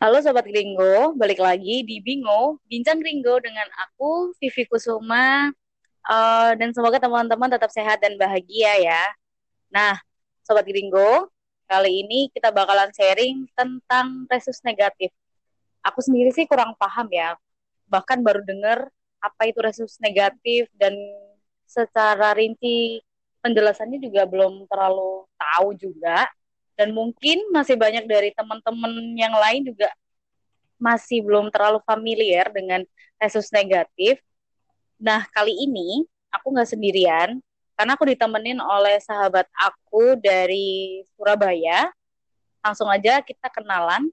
Halo Sobat Gringo, balik lagi di Bingo, Bincang Gringo dengan aku, Vivi Kusuma, uh, dan semoga teman-teman tetap sehat dan bahagia ya. Nah, Sobat Gringo, kali ini kita bakalan sharing tentang resus negatif. Aku sendiri sih kurang paham ya, bahkan baru dengar apa itu resus negatif dan secara rinci penjelasannya juga belum terlalu tahu juga dan mungkin masih banyak dari teman-teman yang lain juga masih belum terlalu familiar dengan resus negatif. Nah, kali ini aku nggak sendirian, karena aku ditemenin oleh sahabat aku dari Surabaya. Langsung aja kita kenalan.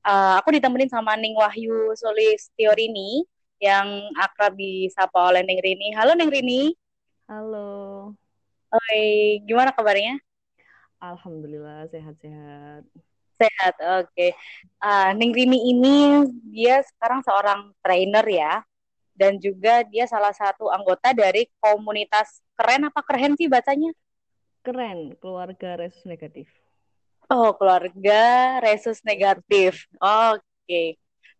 Uh, aku ditemenin sama Ning Wahyu Solistiorini yang akrab disapa oleh Neng Rini. Halo Neng Rini. Halo. Oi, gimana kabarnya? Alhamdulillah sehat-sehat. Sehat, oke. Okay. Uh, Ning Rini ini dia sekarang seorang trainer ya, dan juga dia salah satu anggota dari komunitas keren apa keren sih bacanya? Keren, keluarga resus negatif. Oh, keluarga resus negatif. Oke. Okay.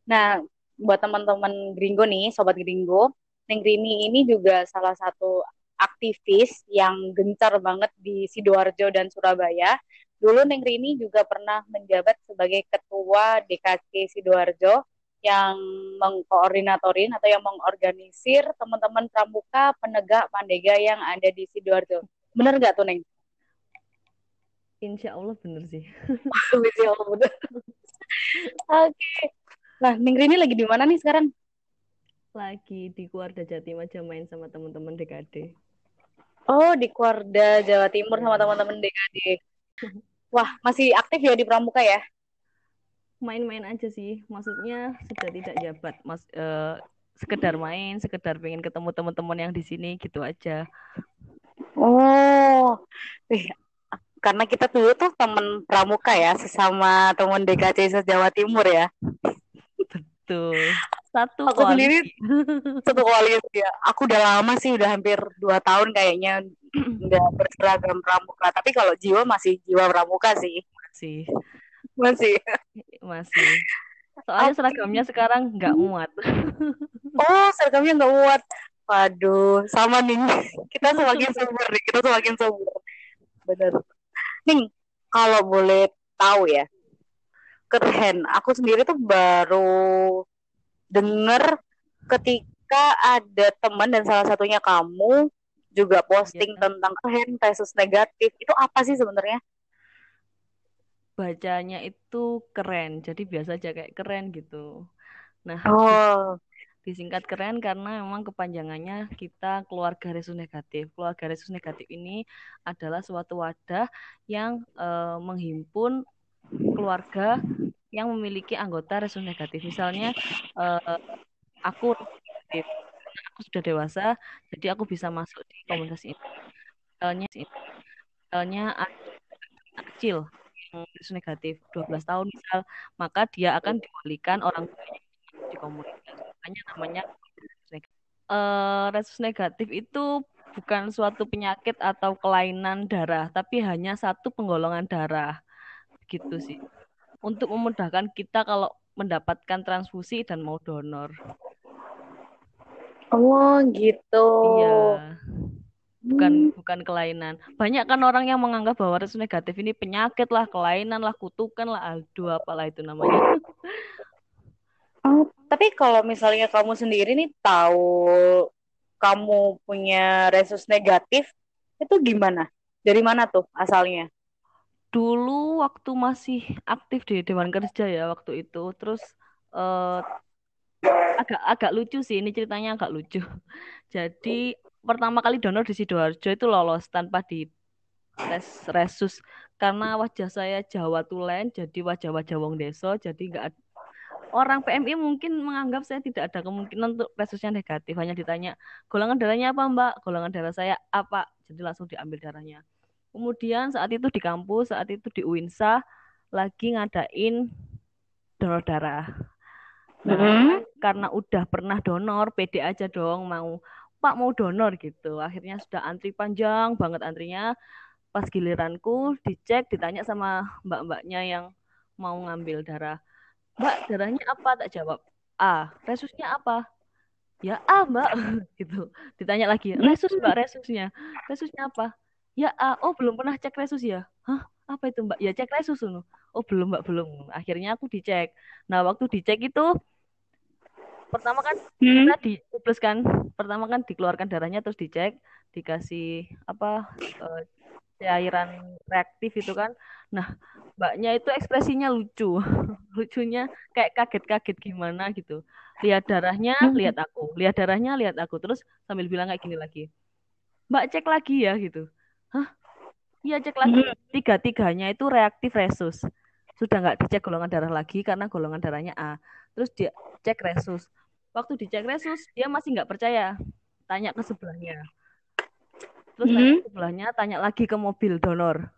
Nah, buat teman-teman Gringo nih, sobat Gringo, Ning Rini ini juga salah satu aktivis yang gencar banget di Sidoarjo dan Surabaya. Dulu Neng Rini juga pernah menjabat sebagai ketua DKK Sidoarjo yang mengkoordinatorin atau yang mengorganisir teman-teman pramuka penegak pandega yang ada di Sidoarjo. Bener nggak tuh Neng? Insya Allah bener sih. Insya Allah bener. Oke. Okay. Nah, Neng Rini lagi di mana nih sekarang? Lagi di Kuarda Jatim aja main sama teman-teman DKD. Oh, di Kuarda Jawa Timur sama teman-teman DKD. Wah, masih aktif ya di Pramuka ya? Main-main aja sih. Maksudnya sudah tidak jabat. Mas uh, sekedar main, sekedar pengen ketemu teman-teman yang di sini gitu aja. Oh. Karena kita dulu tuh teman Pramuka ya, sesama teman DKC Jawa Timur ya. Betul. Satu aku sendiri satu koalisi ya. Aku udah lama sih, udah hampir dua tahun kayaknya nggak berseragam pramuka. Tapi kalau jiwa masih jiwa pramuka sih. Masih. Masih. Masih. Soalnya seragamnya sekarang nggak muat. oh, seragamnya nggak muat. Waduh, sama nih. Kita semakin subur nih. Kita semakin subur. Bener. Nih, kalau boleh tahu ya, keren. Aku sendiri tuh baru denger ketika ada teman dan salah satunya kamu juga posting ya. tentang keren kasus negatif itu apa sih sebenarnya? Bacanya itu keren, jadi biasa aja kayak keren gitu. Nah, oh. disingkat keren karena memang kepanjangannya kita keluarga resus negatif. Keluarga resus negatif ini adalah suatu wadah yang uh, menghimpun keluarga yang memiliki anggota resus negatif. Misalnya uh, aku aku sudah dewasa, jadi aku bisa masuk di komunitas ini. Misalnya, misalnya kecil yang resus negatif 12 tahun misal, maka dia akan diwalikan orang di komunitas. Makanya namanya uh, resus negatif itu bukan suatu penyakit atau kelainan darah, tapi hanya satu penggolongan darah. Gitu sih untuk memudahkan kita kalau mendapatkan transfusi dan mau donor. Oh, gitu. Iya. Bukan hmm. bukan kelainan. Banyak kan orang yang menganggap bahwa resus negatif ini penyakit lah, kelainan lah, kutukan lah, aduh apalah itu namanya. Oh, tapi kalau misalnya kamu sendiri nih tahu kamu punya resus negatif, itu gimana? Dari mana tuh asalnya? Dulu waktu masih aktif di Dewan Kerja ya waktu itu. Terus uh, agak agak lucu sih ini ceritanya agak lucu. Jadi pertama kali donor di sidoarjo itu lolos tanpa di tes resus. Karena wajah saya Jawa Tulen jadi wajah-wajah wong deso jadi nggak orang PMI mungkin menganggap saya tidak ada kemungkinan untuk resusnya negatif. Hanya ditanya golongan darahnya apa mbak? Golongan darah saya apa? Jadi langsung diambil darahnya Kemudian saat itu di kampus, saat itu di UINSA lagi ngadain donor darah. Nah, mm-hmm. karena udah pernah donor, pede aja dong mau Pak mau donor gitu. Akhirnya sudah antri panjang banget antrinya. Pas giliranku dicek, ditanya sama mbak-mbaknya yang mau ngambil darah. mbak darahnya apa tak jawab A resusnya apa ya A mbak gitu ditanya lagi resus mbak resusnya resusnya apa ya A oh belum pernah cek resus ya? Hah? Apa itu mbak? Ya cek resus no. oh belum mbak belum. Akhirnya aku dicek. Nah waktu dicek itu pertama kan Hmm. kita dicubles kan? Pertama kan dikeluarkan darahnya terus dicek dikasih apa eh, cairan reaktif itu kan? Nah mbaknya itu ekspresinya lucu. Lucunya kayak kaget-kaget gimana gitu. Lihat darahnya Hmm. lihat aku. Lihat darahnya lihat aku. Terus sambil bilang kayak gini lagi. Mbak cek lagi ya gitu hah? Iya cek lagi Hmm. tiga-tiganya itu reaktif resus. Sudah nggak dicek golongan darah lagi karena golongan darahnya A. Terus dia cek resus. Waktu dicek resus dia masih nggak percaya. Tanya ke sebelahnya. Terus tanya Hmm. ke sebelahnya tanya lagi ke mobil donor.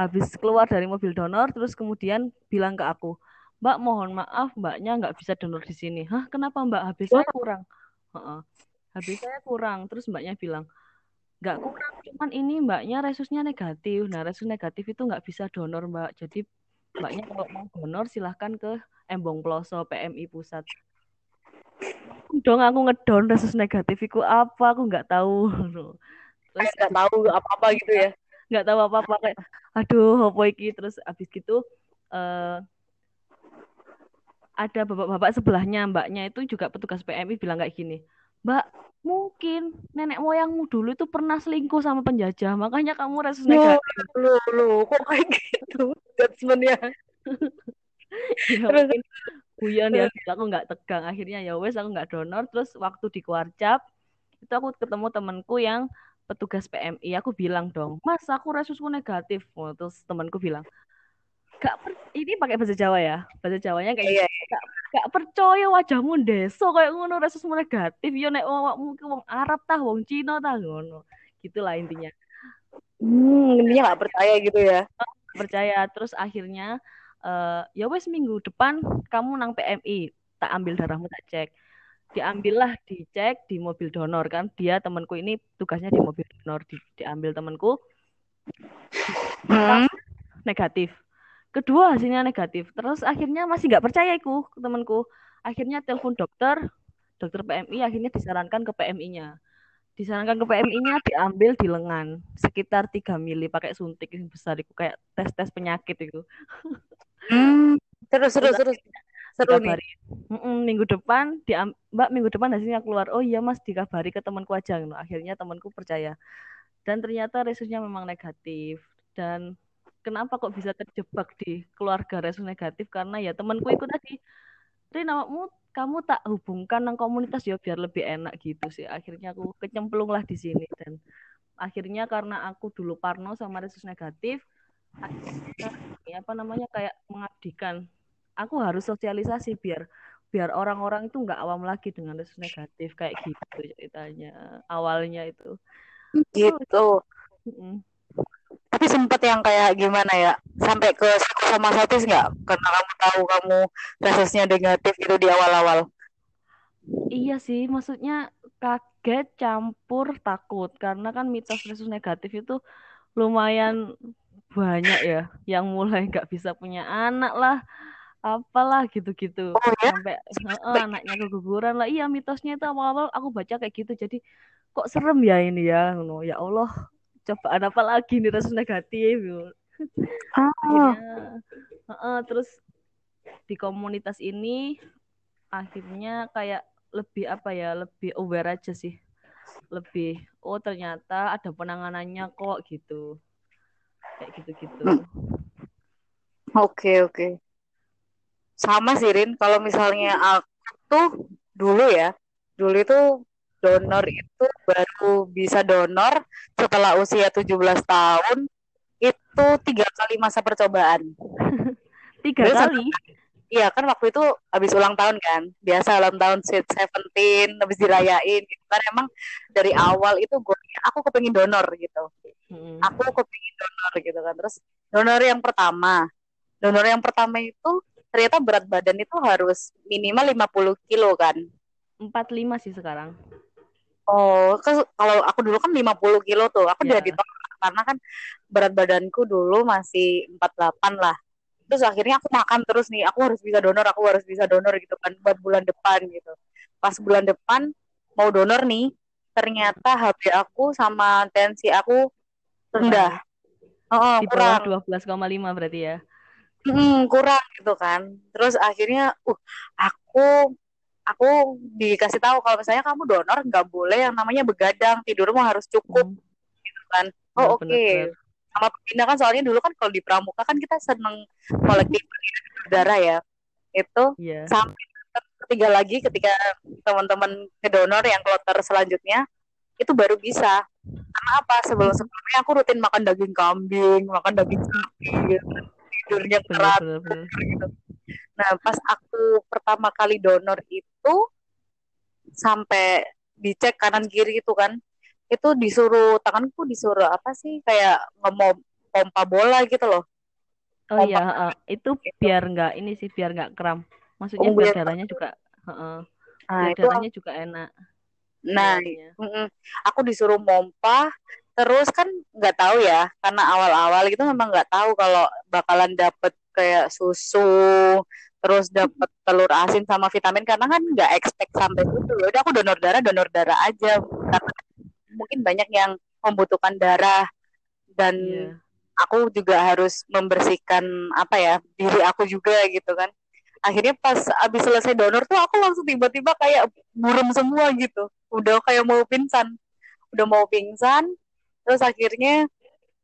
Habis keluar dari mobil donor terus kemudian bilang ke aku mbak mohon maaf mbaknya nggak bisa donor di sini. Hah? Kenapa mbak? Habis saya kurang. Heeh. habis saya kurang. Terus mbaknya bilang nggak kurang cuman ini mbaknya resusnya negatif. Nah resus negatif itu nggak bisa donor mbak. Jadi mbaknya kalau mau donor silahkan ke Embong Ploso PMI pusat. Dong aku ngedon resus negatif itu apa? Aku nggak tahu. Terus nggak tahu apa-apa gitu ya. nggak tahu apa apa kayak aduh apa iki? Terus abis gitu eh ada bapak-bapak sebelahnya mbaknya itu juga petugas PMI bilang kayak gini mbak mungkin nenek moyangmu dulu itu pernah selingkuh sama penjajah makanya kamu resus negatif. loh, loh, kok kayak gitu? Judgementnya? ya Terus, guyon ya. aku nggak tegang akhirnya ya wes aku nggak donor. Terus waktu di Kuarcap itu aku ketemu temanku yang petugas PMI aku bilang dong mas aku resusku negatif. Terus temanku bilang gak per- ini pakai bahasa Jawa ya? Bahasa Jawanya kayak iya, gitu. gak, gak percaya wajahmu deso kayak ngono resusmu negatif. Yo nek awakmu ki wong Arab tah wong Cina tah ngono. Gitulah intinya. Hmm, intinya nggak percaya gitu ya. percaya. Terus akhirnya eh ya wes minggu depan kamu nang PMI tak ambil darahmu tak cek. Diambillah dicek di mobil donor kan. Dia temanku ini tugasnya di mobil donor di, diambil temanku. Hmm. negatif kedua hasilnya negatif terus akhirnya masih nggak percaya iku temanku akhirnya telepon dokter dokter PMI akhirnya disarankan ke PMI-nya disarankan ke PMI-nya diambil di lengan sekitar 3 mili pakai suntik yang besar itu kayak tes tes penyakit itu Hmm. Terus, terus, terus terus. Seru nih. dikabari "Mm-mm, minggu depan di mbak minggu depan hasilnya keluar oh iya mas dikabari ke temanku aja gitu. akhirnya temanku percaya dan ternyata resusnya memang negatif dan kenapa kok bisa terjebak di keluarga resus negatif? Karena ya temanku itu tadi Rin awakmu kamu tak hubungkan nang komunitas ya biar lebih enak gitu sih. Akhirnya aku kecemplung lah di sini dan akhirnya karena aku dulu parno sama resus negatif akhirnya ya apa namanya kayak mengabdikan. Aku harus sosialisasi biar biar orang-orang itu nggak awam lagi dengan resus negatif kayak gitu ceritanya awalnya itu. Gitu. Tapi sempet yang kayak gimana ya? Sampai ke psikosomatis nggak? Karena kamu tahu kamu resusnya negatif itu di awal-awal. Iya sih, maksudnya kaget campur takut karena kan mitos resus negatif itu lumayan banyak ya yang mulai nggak bisa punya anak lah apalah gitu-gitu Oh ya? sampai heeh, anaknya keguguran lah iya mitosnya itu awal-awal aku baca kayak gitu jadi kok serem ya ini ya ya Allah cobaan apa lagi nih resus negatif gitu. Ah. akhirnya heeh, terus di komunitas ini akhirnya kayak lebih apa ya lebih aware aja sih lebih oh ternyata ada penanganannya kok gitu kayak gitu-gitu. Oke, oke. Sama sih, Rin. Kalau misalnya aku tuh dulu ya, dulu itu donor itu baru bisa donor setelah usia 17 tahun itu tiga kali masa percobaan. tiga Terus kali Iya kan waktu itu habis ulang tahun kan, biasa ulang tahun sweet seventeen, habis dirayain gitu kan. Emang dari awal itu gue, aku kepengin donor gitu. Mm. Aku kepengin donor gitu kan. Terus donor yang pertama, donor yang pertama itu ternyata berat badan itu harus minimal 50 kilo kan. 45 sih sekarang Oh, ke- kalau aku dulu kan 50 kilo tuh, aku Ya. udah ditolak karena kan berat badanku dulu masih 48 lah. terus akhirnya aku makan terus nih. Aku harus bisa donor aku harus bisa donor gitu kan buat bulan depan gitu. Pas bulan depan mau donor nih ternyata HB aku sama tensi aku rendah. Oh, Di kurang. bawah 12,5 berarti ya. Hmm, kurang gitu kan. Terus akhirnya uh aku aku dikasih tahu kalau misalnya kamu donor nggak boleh yang namanya begadang tidurmu harus cukup Hmm. gitu kan Iya, oh oke benar-benar. sama pindah kan soalnya dulu kan kalau di pramuka kan kita seneng kolektif darah ya itu Iya. sampai ketiga lagi ketika teman-teman ngedonor yang kloter selanjutnya itu baru bisa karena apa sebelum sebelumnya aku rutin makan daging kambing makan daging sapi gitu. tidurnya kerat gitu nah pas aku pertama kali donor itu sampai dicek kanan kiri itu kan itu disuruh tanganku disuruh apa sih kayak ngomong pompa bola gitu loh Oh pompa iya, heeh. itu gitu biar nggak ini sih, biar nggak kram. Maksudnya oh biar darahnya juga, heeh, nah biar itu darahnya juga enak nah mm-mm. aku disuruh mompa terus kan nggak tahu ya karena awal-awal gitu memang nggak tahu kalau bakalan dapet kayak susu terus dapet telur asin sama vitamin karena kan nggak expect sampai situ. Ya udah aku donor darah donor darah aja. Karena mungkin banyak yang membutuhkan darah. Dan Iya. aku juga harus membersihkan apa ya diri aku juga gitu kan. Akhirnya pas abis selesai donor tuh aku langsung tiba-tiba kayak burem semua gitu. Udah kayak mau pingsan. Udah mau pingsan terus akhirnya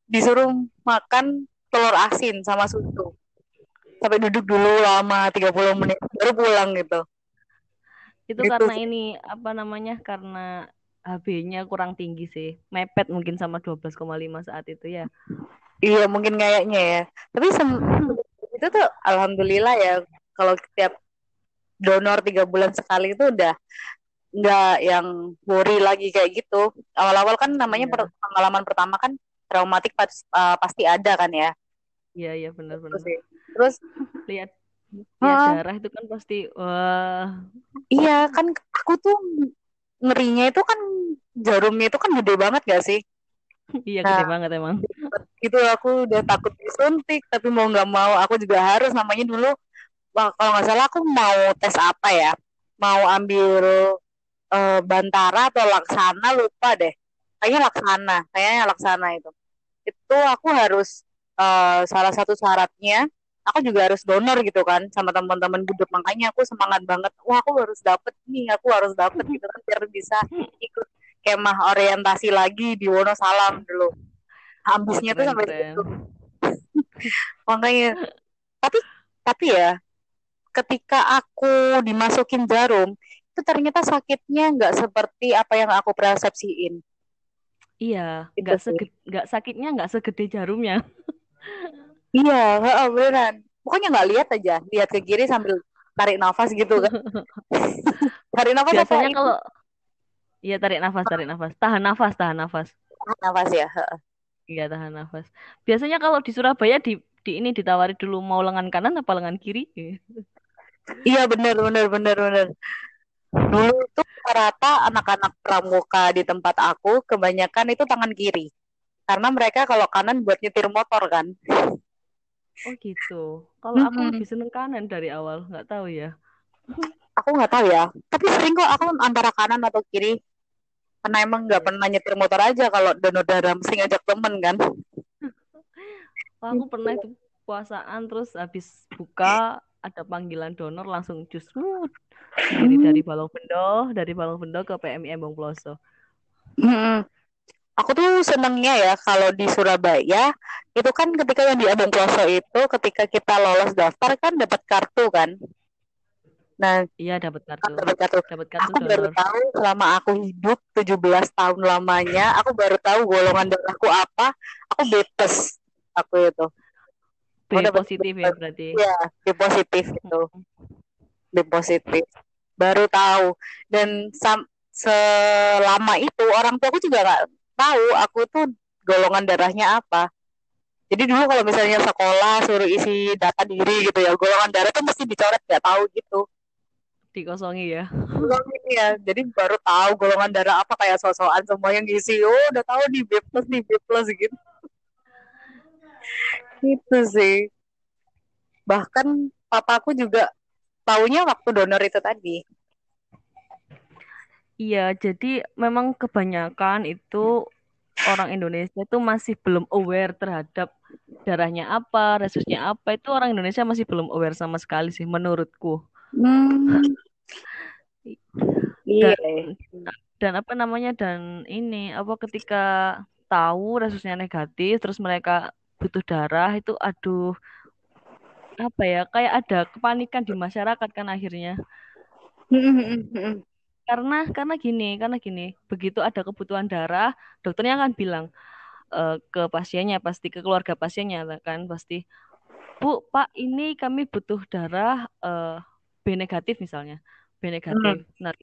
disuruh makan telur asin sama susu sampai duduk dulu lama 30 menit baru pulang gitu Itu gitu karena ini apa namanya? Karena HB-nya kurang tinggi sih. Mepet mungkin sama 12,5 saat itu ya. iya mungkin kayaknya ya tapi itu tuh alhamdulillah ya kalau setiap donor tiga bulan sekali itu udah nggak yang worry lagi kayak gitu awal-awal kan namanya Iya. per- pengalaman pertama kan traumatik pas- uh, pasti ada kan ya Iya, iya terus benar-benar. sih. Terus Lihat lihat ah, darah itu kan pasti wah, iya kan aku tuh ngerinya itu kan jarumnya itu kan gede banget gak sih? Iya nah gede banget emang. itu aku udah takut disuntik tapi mau nggak mau aku juga harus. Namanya dulu wah, kalau nggak salah aku mau tes apa ya? Mau ambil eh, Bantara atau Laksana lupa deh. Kayaknya Laksana kayaknya Laksana itu. Itu aku harus eh, salah satu syaratnya aku juga harus donor gitu kan sama teman-teman gudeg makanya aku semangat banget. Wah aku harus dapet nih aku harus dapet gitu kan biar bisa ikut kemah orientasi lagi di Wonosalam dulu. Ambisnya tuh sampai situ. Makanya tapi tapi ya ketika aku dimasukin jarum itu ternyata sakitnya nggak seperti apa yang aku persepsiin. Iya, itu nggak segede, nggak sakitnya nggak segede jarumnya. iya heeh, beneran pokoknya nggak lihat aja lihat ke kiri sambil tarik nafas gitu kan tarik nafas Biasanya kalau iya tarik nafas, tarik nafas, tahan nafas, tahan nafas. nafas ya heeh. Iya tahan nafas. Biasanya kalau di Surabaya di di ini ditawari dulu mau lengan kanan apa lengan kiri? iya bener bener bener bener dulu tuh rata anak-anak pramuka di tempat aku kebanyakan itu tangan kiri karena mereka kalau kanan buat nyetir motor kan Oh gitu. Kalau aku lebih seneng kanan dari awal, nggak tahu ya. aku nggak tahu ya tapi sering kok aku antara kanan atau kiri karena emang nggak pernah nyetir motor aja kalau donor darah mesti ngajak temen kan Wah, aku pernah itu puasaan terus habis buka ada panggilan donor langsung cus mut. Sendiri dari Balong Bendo, dari Balong Bendo ke PMI Embong Ploso. Aku tuh senengnya ya kalau di Surabaya itu kan ketika yang di Abang Ploso itu ketika kita lolos daftar kan dapat kartu kan? Nah Iya dapat kartu, dapat kartu. Dapat kartu aku baru donor. tahu selama aku hidup 17 tahun lamanya aku baru tahu golongan darahku apa aku B plus aku itu B positif ya berarti. ya B positif itu B positif baru tahu. Dan sam- selama itu orang tua aku juga nggak tahu aku tuh golongan darahnya apa. Jadi dulu kalau misalnya sekolah suruh isi data diri gitu ya golongan darah tuh mesti dicoret nggak tahu gitu. Dikosongi ya. ini ya. Jadi baru tahu golongan darah apa kayak sosokan semua yang ngisi oh udah tahu di B plus di B plus gitu. Gitu sih. Bahkan papaku juga taunya waktu donor itu tadi Iya, jadi memang kebanyakan itu orang Indonesia itu masih belum aware terhadap darahnya apa, resusnya apa. Itu orang Indonesia masih belum aware sama sekali sih menurutku. hmm. iya Dan, dan apa namanya dan ini apa ketika tahu resusnya negatif terus mereka butuh darah itu aduh apa ya kayak ada kepanikan di masyarakat kan akhirnya. Karena karena gini karena gini. Begitu ada kebutuhan darah dokternya akan bilang uh, ke pasiennya pasti ke keluarga pasiennya kan pasti bu pak ini kami butuh darah uh, B negatif misalnya. B negatif. Hmm. nah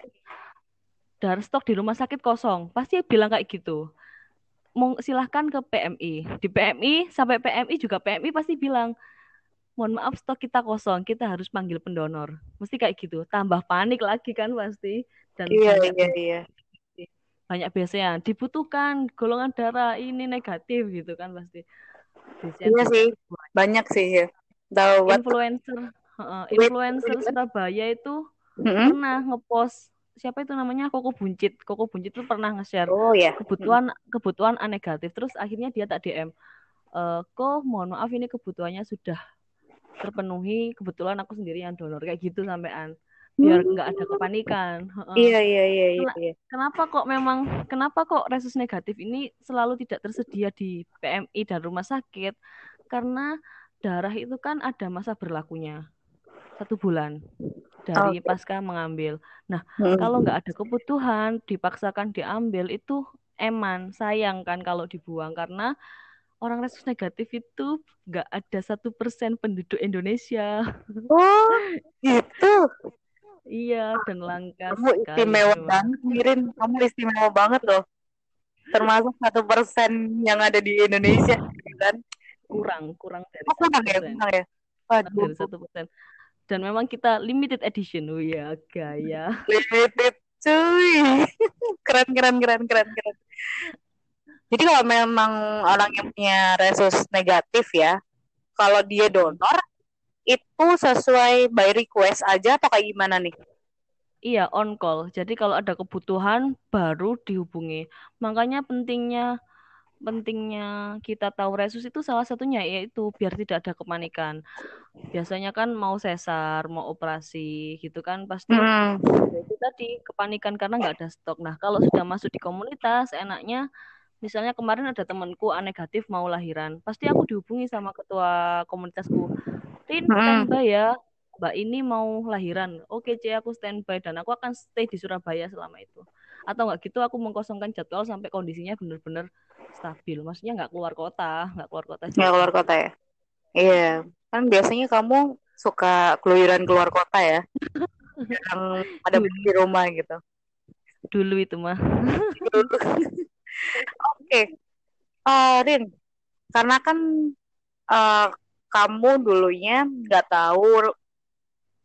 darah stok di rumah sakit kosong. Pasti bilang kayak gitu. Mau silahkan ke PMI di PMI sampai PMI juga PMI pasti bilang mohon maaf stok kita kosong. Kita harus panggil pendonor. Mesti kayak gitu. Tambah panik lagi kan pasti dan iya, banyak iya, iya. banyak biasanya dibutuhkan golongan darah ini negatif gitu kan pasti biasanya iya sih. banyak. Sih ya Tahu influencer uh, influencer Surabaya itu mm-hmm. pernah ngepost siapa itu namanya? Koko Buncit. Koko Buncit itu pernah nge-share oh, ya. kebutuhan mm-hmm. kebutuhan A negatif terus akhirnya dia tak DM e, eh, kok mohon maaf ini kebutuhannya sudah terpenuhi kebetulan aku sendiri yang donor kayak gitu sampean biar hmm. nggak ada kepanikan. Iya iya iya iya. Kenapa kok memang kenapa kok resus negatif ini selalu tidak tersedia di PMI dan rumah sakit? Karena darah itu kan ada masa berlakunya satu bulan dari okay. pasca mengambil. Nah hmm. kalau nggak ada kebutuhan dipaksakan diambil itu eman sayang kan kalau dibuang karena orang resus negatif itu nggak ada satu persen penduduk Indonesia. Oh, itu. Iya, dan langka Kamu istimewa banget, Mirin. Kamu istimewa banget loh. Termasuk satu persen yang ada di Indonesia, kan? Kurang, kurang dari oh, kurang ya, kurang ya. Waduh. Dari satu persen. Dan memang kita limited edition, oh ya, gaya. Limited, cuy. keren, keren, keren, keren, keren. Jadi kalau memang orang yang punya resus negatif ya, kalau dia donor, itu sesuai by request aja atau kayak gimana nih? Iya, on call. Jadi kalau ada kebutuhan baru dihubungi. Makanya pentingnya pentingnya kita tahu resus itu salah satunya yaitu biar tidak ada kepanikan. Biasanya kan mau sesar, mau operasi gitu kan pasti hmm. itu tadi kepanikan karena nggak ada stok. Nah kalau sudah masuk di komunitas, enaknya misalnya kemarin ada temanku A negatif mau lahiran, pasti aku dihubungi sama ketua komunitasku Tin standby ya Mbak ini mau lahiran. Oke, C, aku standby dan aku akan stay di Surabaya selama itu. Atau enggak gitu aku mengkosongkan jadwal sampai kondisinya benar-benar stabil. Maksudnya nggak keluar kota, nggak keluar kota. Nggak keluar kota ya? Iya, kan biasanya kamu suka keluyuran keluar kota ya? yang ada di rumah gitu. Dulu itu mah. Oke, okay. uh, eh, Rin, karena kan uh, kamu dulunya nggak tahu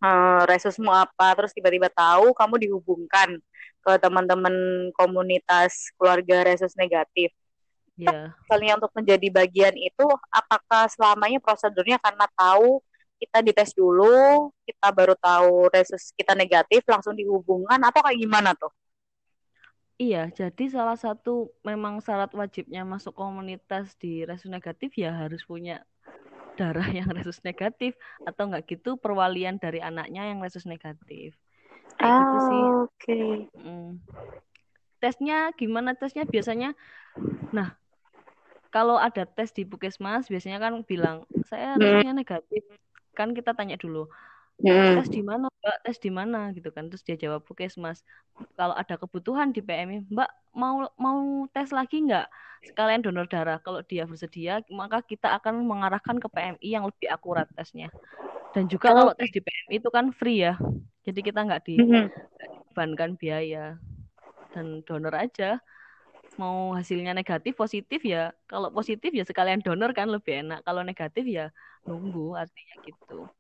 uh, resusmu apa, terus tiba-tiba tahu kamu dihubungkan ke teman-teman komunitas keluarga resus negatif. Yeah. Kalian untuk menjadi bagian itu, apakah selamanya prosedurnya karena tahu kita dites dulu, kita baru tahu resus kita negatif, langsung dihubungkan, atau kayak gimana tuh? Iya, jadi salah satu memang syarat wajibnya masuk komunitas di resus negatif ya harus punya darah yang resus negatif atau enggak gitu perwalian dari anaknya yang resus negatif. Kayak oh, gitu sih. Oke. Okay. Mm. Tesnya gimana tesnya biasanya? Nah, kalau ada tes di Puskesmas biasanya kan bilang saya resusnya negatif. Kan kita tanya dulu, Hmm. tes di mana mbak? Tes di mana? Gitu kan. Terus dia jawab puskesmas kalau ada kebutuhan di PMI mbak mau mau tes lagi nggak? Sekalian donor darah. Kalau dia bersedia maka kita akan mengarahkan ke PMI yang lebih akurat tesnya. Dan juga oh. kalau tes di PMI itu kan free ya. Jadi kita nggak hmm. dibebankan biaya. Dan donor aja. Mau hasilnya negatif positif ya. Kalau positif ya sekalian donor kan lebih enak. Kalau negatif ya nunggu artinya gitu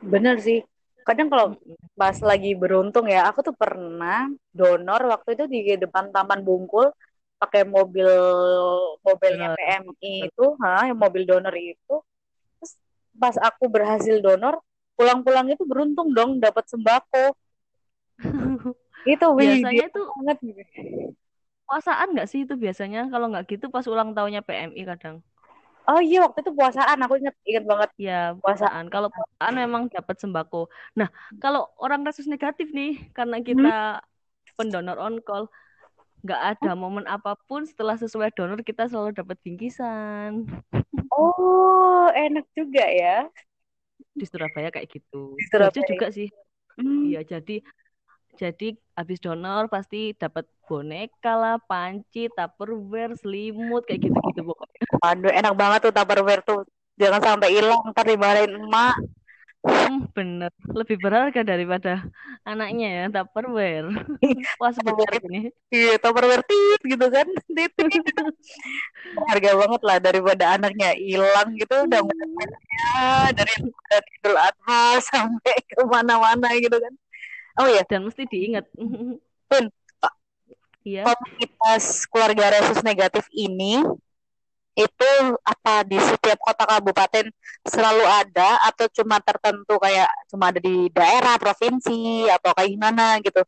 Bener sih. Kadang kalau pas lagi beruntung ya, aku tuh pernah donor waktu itu di depan Taman Bungkul pakai mobil mobilnya PMI itu, ha, yang mobil donor itu. Terus pas aku berhasil donor pulang-pulang itu beruntung dong dapat sembako itu biasanya itu banget gitu. puasaan nggak sih itu biasanya kalau nggak gitu pas ulang tahunnya PMI kadang Oh iya waktu itu puasaan aku inget inget banget. Ya puasaan. Kalau puasaan memang dapat sembako. Nah kalau orang resus negatif nih karena kita hmm. pendonor on call nggak ada momen apa pun setelah sesuai donor kita selalu dapat bingkisan. Oh enak juga ya. Di Surabaya kayak gitu. Di Surabaya juga sih. Hmm. Iya hmm. jadi jadi habis donor pasti dapat boneka lah, panci, tupperware, selimut kayak gitu-gitu pokoknya. Aduh, enak banget tuh tupperware tuh. Jangan sampai hilang ntar dimarahin emak. Hmm, bener. Lebih berharga daripada anaknya ya, tupperware. Wah, sebentar ini. Iya, tupperware tit gitu kan. Tit. Harga banget lah daripada anaknya hilang gitu. Udah ya, dari Idul Adha sampai ke mana-mana gitu kan. Oh ya, dan mesti diingat. Pun, iya. komunitas keluarga resus negatif ini itu apa di setiap kota kabupaten selalu ada atau cuma tertentu kayak cuma ada di daerah provinsi atau kayak gimana gitu?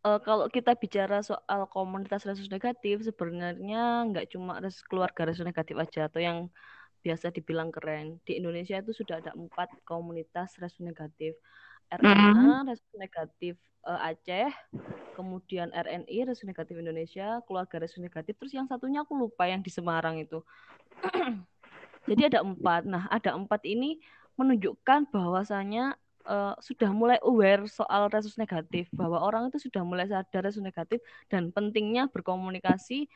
Uh, kalau kita bicara soal komunitas resus negatif sebenarnya nggak cuma res keluarga resus negatif aja atau yang biasa dibilang keren di Indonesia itu sudah ada empat komunitas resus negatif RNA mm-hmm. respon negatif uh, Aceh, kemudian RNI respon negatif Indonesia, keluarga respon negatif, terus yang satunya aku lupa yang di Semarang itu. Jadi ada empat. Nah ada empat ini menunjukkan bahwasanya uh, sudah mulai aware soal resus negatif, bahwa orang itu sudah mulai sadar resus negatif dan pentingnya berkomunikasi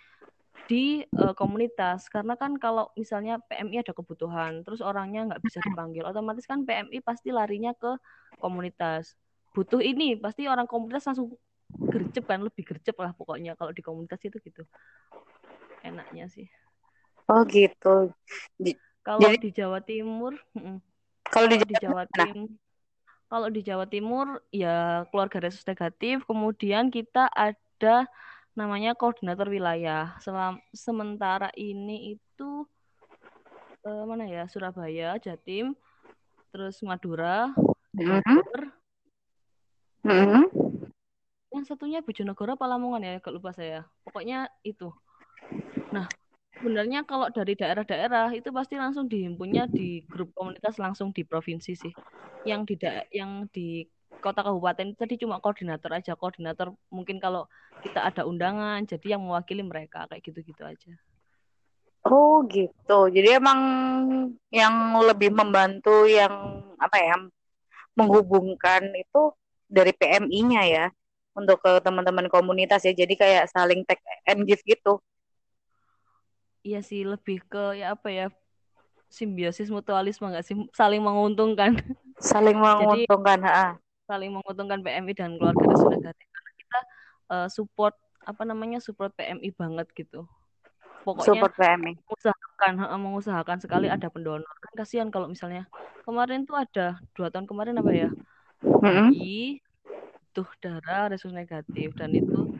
di uh, komunitas. Karena kan kalau misalnya PMI ada kebutuhan terus orangnya nggak bisa dipanggil otomatis kan PMI pasti larinya ke komunitas. Butuh ini pasti orang komunitas langsung gercep kan lebih gercep lah pokoknya kalau di komunitas itu gitu. Enaknya sih. Oh gitu. Di, kalau jadi, di Jawa Timur kalau di, di Jawa Timur kalau di Jawa Timur ya keluarga resus negatif. Kemudian kita ada namanya koordinator wilayah. Selam, sementara ini itu eh, mana ya? Surabaya, Jatim, terus Madura, Bogor. Mm -hmm. Yang satunya Bojonegoro apa Lamongan ya? Gak lupa saya. Pokoknya itu. Nah, sebenarnya kalau dari daerah-daerah itu pasti langsung dihimpunnya di grup komunitas langsung di provinsi sih. Yang di yang di kota kabupaten tadi cuma koordinator aja koordinator mungkin kalau kita ada undangan jadi yang mewakili mereka kayak gitu-gitu aja. Oh gitu. Jadi emang yang lebih membantu yang apa ya menghubungkan itu dari PMI-nya ya untuk ke teman-teman komunitas ya. Jadi kayak saling take and give gitu. Iya sih lebih ke ya apa ya simbiosis mutualisme nggak sih? Saling menguntungkan. Saling menguntungkan Jadi, saling menguntungkan PMI dan keluarga resus negatif karena kita uh, support apa namanya support PMI banget gitu. Pokoknya support PMI mengusahakan mengusahakan sekali ada pendonor. Kan kasihan kalau misalnya kemarin tuh ada dua tahun kemarin apa ya? Mm-hmm. tuh darah resus negatif dan itu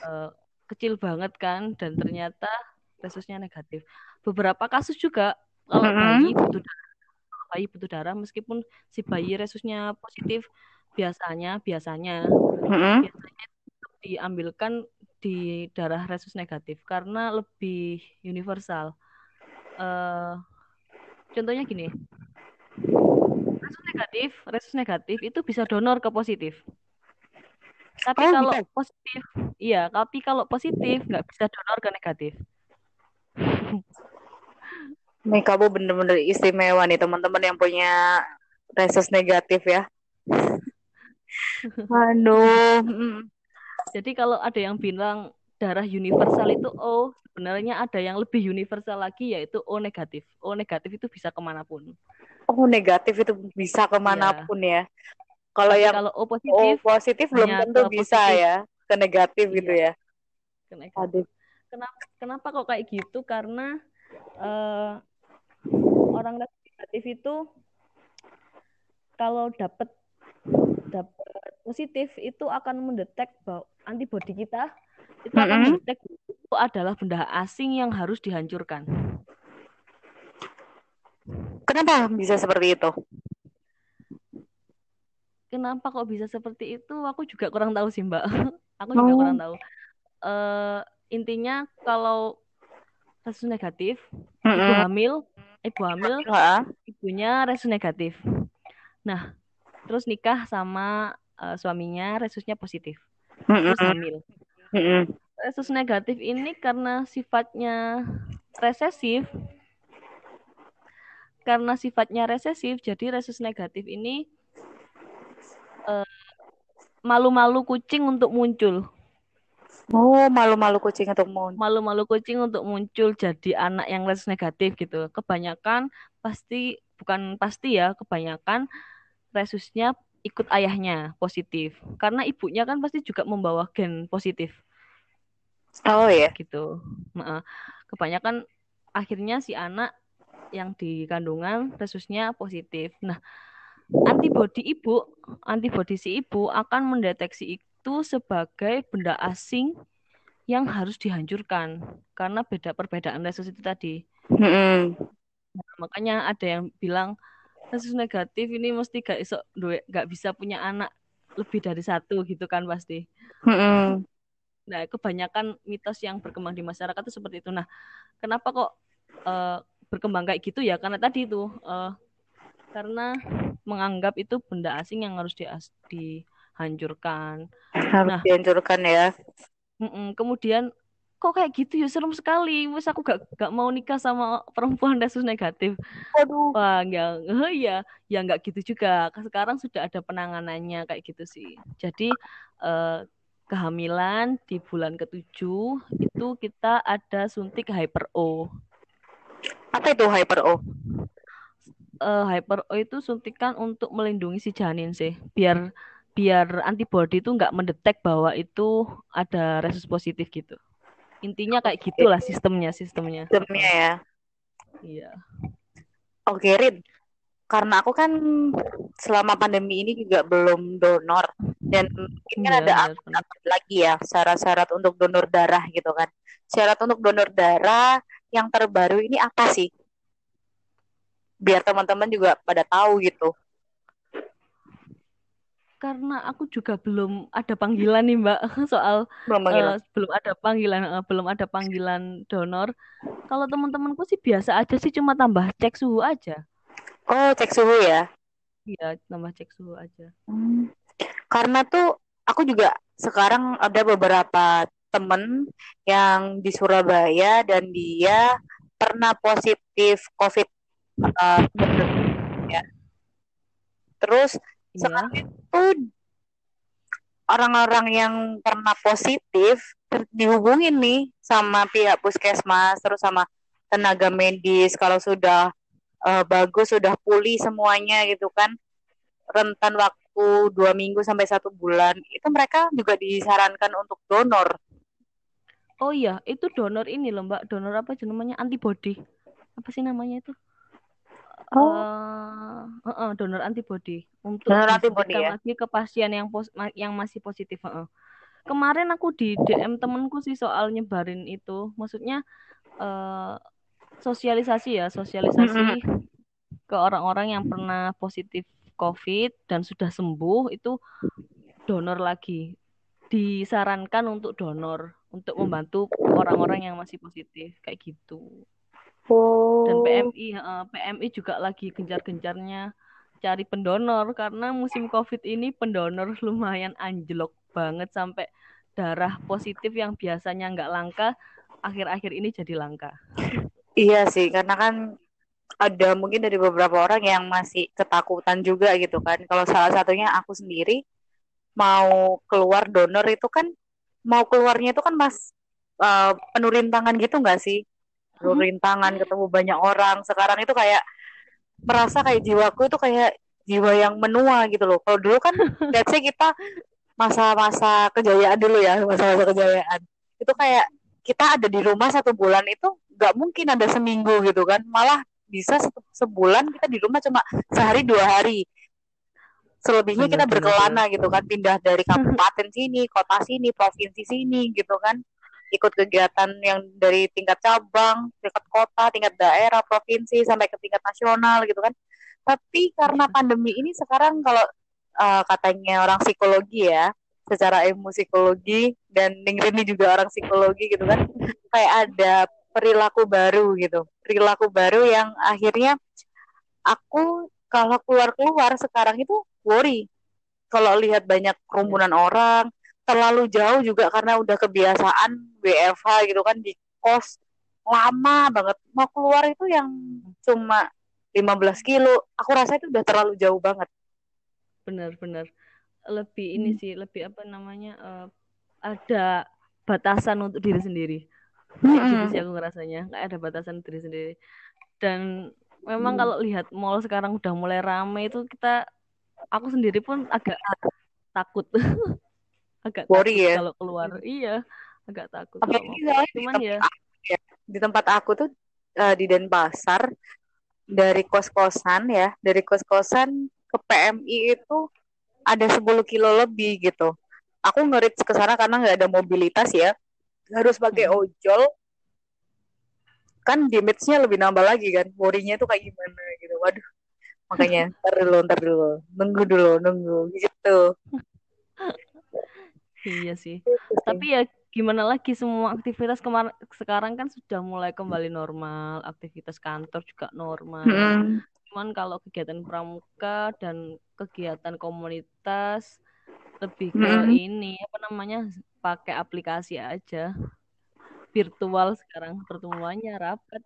uh, kecil banget kan dan ternyata resusnya negatif. Beberapa kasus juga kalau mm-hmm. bayi butuh darah bayi butuh darah meskipun si bayi resusnya positif biasanya biasanya mm-hmm. biasanya diambilkan di darah resus negatif karena lebih universal. Uh, contohnya gini, resus negatif, resus negatif itu bisa donor ke positif. Tapi oh, kalau gitu. positif, iya, tapi kalau positif nggak bisa donor ke negatif. Nih kamu bener-bener istimewa nih teman-teman yang punya reses negatif ya. Aduh. Jadi kalau ada yang bilang darah universal itu O, sebenarnya ada yang lebih universal lagi yaitu O negatif. O negatif itu bisa ke mana pun. O negatif itu bisa ke mana pun ya. ya. Kalau yang kalau O positif, O positif belum tentu bisa positif. ya ke negatif iya. gitu ya. Ke negatif. Kenapa kenapa kok kayak gitu? Karena uh, negatif itu kalau dapat dapat positif itu akan mendetek bahwa antibodi kita itu akan mm -hmm. mendetek itu adalah benda asing yang harus dihancurkan. Kenapa bisa seperti itu? Kenapa kok bisa seperti itu? Aku juga kurang tahu sih, Mbak. aku juga oh. kurang tahu. Uh, intinya kalau resus negatif, mm -hmm. ibu hamil, ibu hamil, ibunya resus negatif. Nah, terus nikah sama uh, suaminya resusnya positif. Terus hamil. Resus negatif ini karena sifatnya resesif, karena sifatnya resesif, jadi resus negatif ini eh, malu-malu kucing untuk muncul. Oh, malu-malu kucing untuk muncul. Malu-malu kucing untuk muncul jadi anak yang resus negatif gitu. Kebanyakan pasti bukan pasti ya, kebanyakan resusnya ikut ayahnya positif. Karena ibunya kan pasti juga membawa gen positif. Oh ya. Gitu. Kebanyakan akhirnya si anak yang di kandungan resusnya positif. Nah, antibodi ibu, antibodi si ibu akan mendeteksi itu sebagai benda asing yang harus dihancurkan karena beda perbedaan resus itu tadi. Mm-hmm. Nah, makanya ada yang bilang resus negatif ini mesti gak iso gak bisa punya anak lebih dari satu gitu kan pasti. Mm-hmm. Nah kebanyakan mitos yang berkembang di masyarakat itu seperti itu. Nah kenapa kok uh, berkembang kayak gitu ya? Karena tadi itu uh, karena menganggap itu benda asing yang harus di dihancurkan. Harus nah, dihancurkan ya. kemudian kok kayak gitu ya serem sekali. Wes aku gak gak mau nikah sama perempuan resus negatif. Aduh. Wah, ya, ya, ya nggak gitu juga. Sekarang sudah ada penanganannya kayak gitu sih. Jadi eh, kehamilan di bulan ketujuh itu kita ada suntik hyper O. Apa itu hyper O? uh, hyper O itu suntikan untuk melindungi si janin sih, biar biar antibody itu nggak mendetek bahwa itu ada resus positif gitu. Intinya kayak gitulah sistemnya, sistemnya. Sistemnya ya. Iya. Oke, Rin. Karena aku kan selama pandemi ini juga belum donor dan ini kan iya, ada apa lagi ya syarat-syarat untuk donor darah gitu kan. Syarat untuk donor darah yang terbaru ini apa sih? biar teman-teman juga pada tahu gitu karena aku juga belum ada panggilan nih mbak. Soal belum, uh, belum ada panggilan uh, belum ada panggilan donor. Kalau teman-temanku sih biasa aja sih cuma tambah cek suhu aja. Oh cek suhu ya? Iya tambah cek suhu aja. Hmm. karena tuh aku juga sekarang ada beberapa temen yang di Surabaya dan dia pernah positif COVID uh, ya. Terus ya. sekarang itu orang-orang yang pernah positif dihubungin nih sama pihak puskesmas terus sama tenaga medis kalau sudah uh, bagus sudah pulih semuanya gitu kan rentan waktu dua minggu sampai satu bulan itu mereka juga disarankan untuk donor. Oh iya, itu donor ini loh mbak, donor apa namanya antibody, apa sih namanya itu? Oh. Uh, uh, uh, donor antibody untuk donor antibody ya? lagi ke pasien yang pos yang masih positif. Uh. Kemarin aku di DM temenku sih soal nyebarin itu, maksudnya uh, sosialisasi ya, sosialisasi ke orang-orang yang pernah positif COVID dan sudah sembuh itu donor lagi. Disarankan untuk donor untuk membantu orang-orang yang masih positif kayak gitu. Oh. Dan PMI, uh, PMI juga lagi gencar-gencarnya cari pendonor karena musim COVID ini pendonor lumayan anjlok banget sampai darah positif yang biasanya nggak langka akhir-akhir ini jadi langka. Iya sih, karena kan ada mungkin dari beberapa orang yang masih ketakutan juga gitu kan. Kalau salah satunya aku sendiri mau keluar donor itu kan mau keluarnya itu kan mas uh, penuh rintangan gitu nggak sih? Lu rintangan ketemu banyak orang. Sekarang itu kayak merasa kayak jiwaku itu kayak jiwa yang menua gitu loh. Kalau dulu kan let's say kita masa-masa kejayaan dulu ya masa-masa kejayaan. Itu kayak kita ada di rumah satu bulan itu nggak mungkin ada seminggu gitu kan. Malah bisa sebulan kita di rumah cuma sehari dua hari. Selebihnya kita berkelana gitu kan. Pindah dari kabupaten sini kota sini provinsi sini gitu kan ikut kegiatan yang dari tingkat cabang, tingkat kota, tingkat daerah, provinsi sampai ke tingkat nasional gitu kan. Tapi karena pandemi ini sekarang kalau uh, katanya orang psikologi ya, secara ilmu psikologi dan Ningrini juga orang psikologi gitu kan, kayak ada perilaku baru gitu, perilaku baru yang akhirnya aku kalau keluar-keluar sekarang itu worry. Kalau lihat banyak kerumunan orang terlalu jauh juga karena udah kebiasaan WFH gitu kan di kos. Lama banget. Mau keluar itu yang cuma 15 kilo. Aku rasa itu udah terlalu jauh banget. Benar-benar lebih ini hmm. sih lebih apa namanya uh, ada batasan untuk diri sendiri. Gitu hmm. gitu sih aku ngerasanya. Nggak ada batasan diri sendiri. Dan memang hmm. kalau lihat mall sekarang udah mulai rame itu kita aku sendiri pun agak takut agak Worry, takut ya? kalau keluar hmm. iya agak takut cuman ya. ya di tempat aku tuh uh, di Denpasar dari kos-kosan ya dari kos-kosan ke PMI itu ada 10 kilo lebih gitu aku ngerit ke sana karena nggak ada mobilitas ya harus pakai hmm. ojol kan damage-nya lebih nambah lagi kan worry-nya tuh kayak gimana gitu waduh makanya ntar dulu ntar dulu nunggu dulu nunggu gitu iya sih gitu tapi ya gimana lagi semua aktivitas kemar sekarang kan sudah mulai kembali normal aktivitas kantor juga normal hmm. cuman kalau kegiatan pramuka dan kegiatan komunitas lebih ke hmm. ini apa namanya pakai aplikasi aja virtual sekarang pertemuannya rapat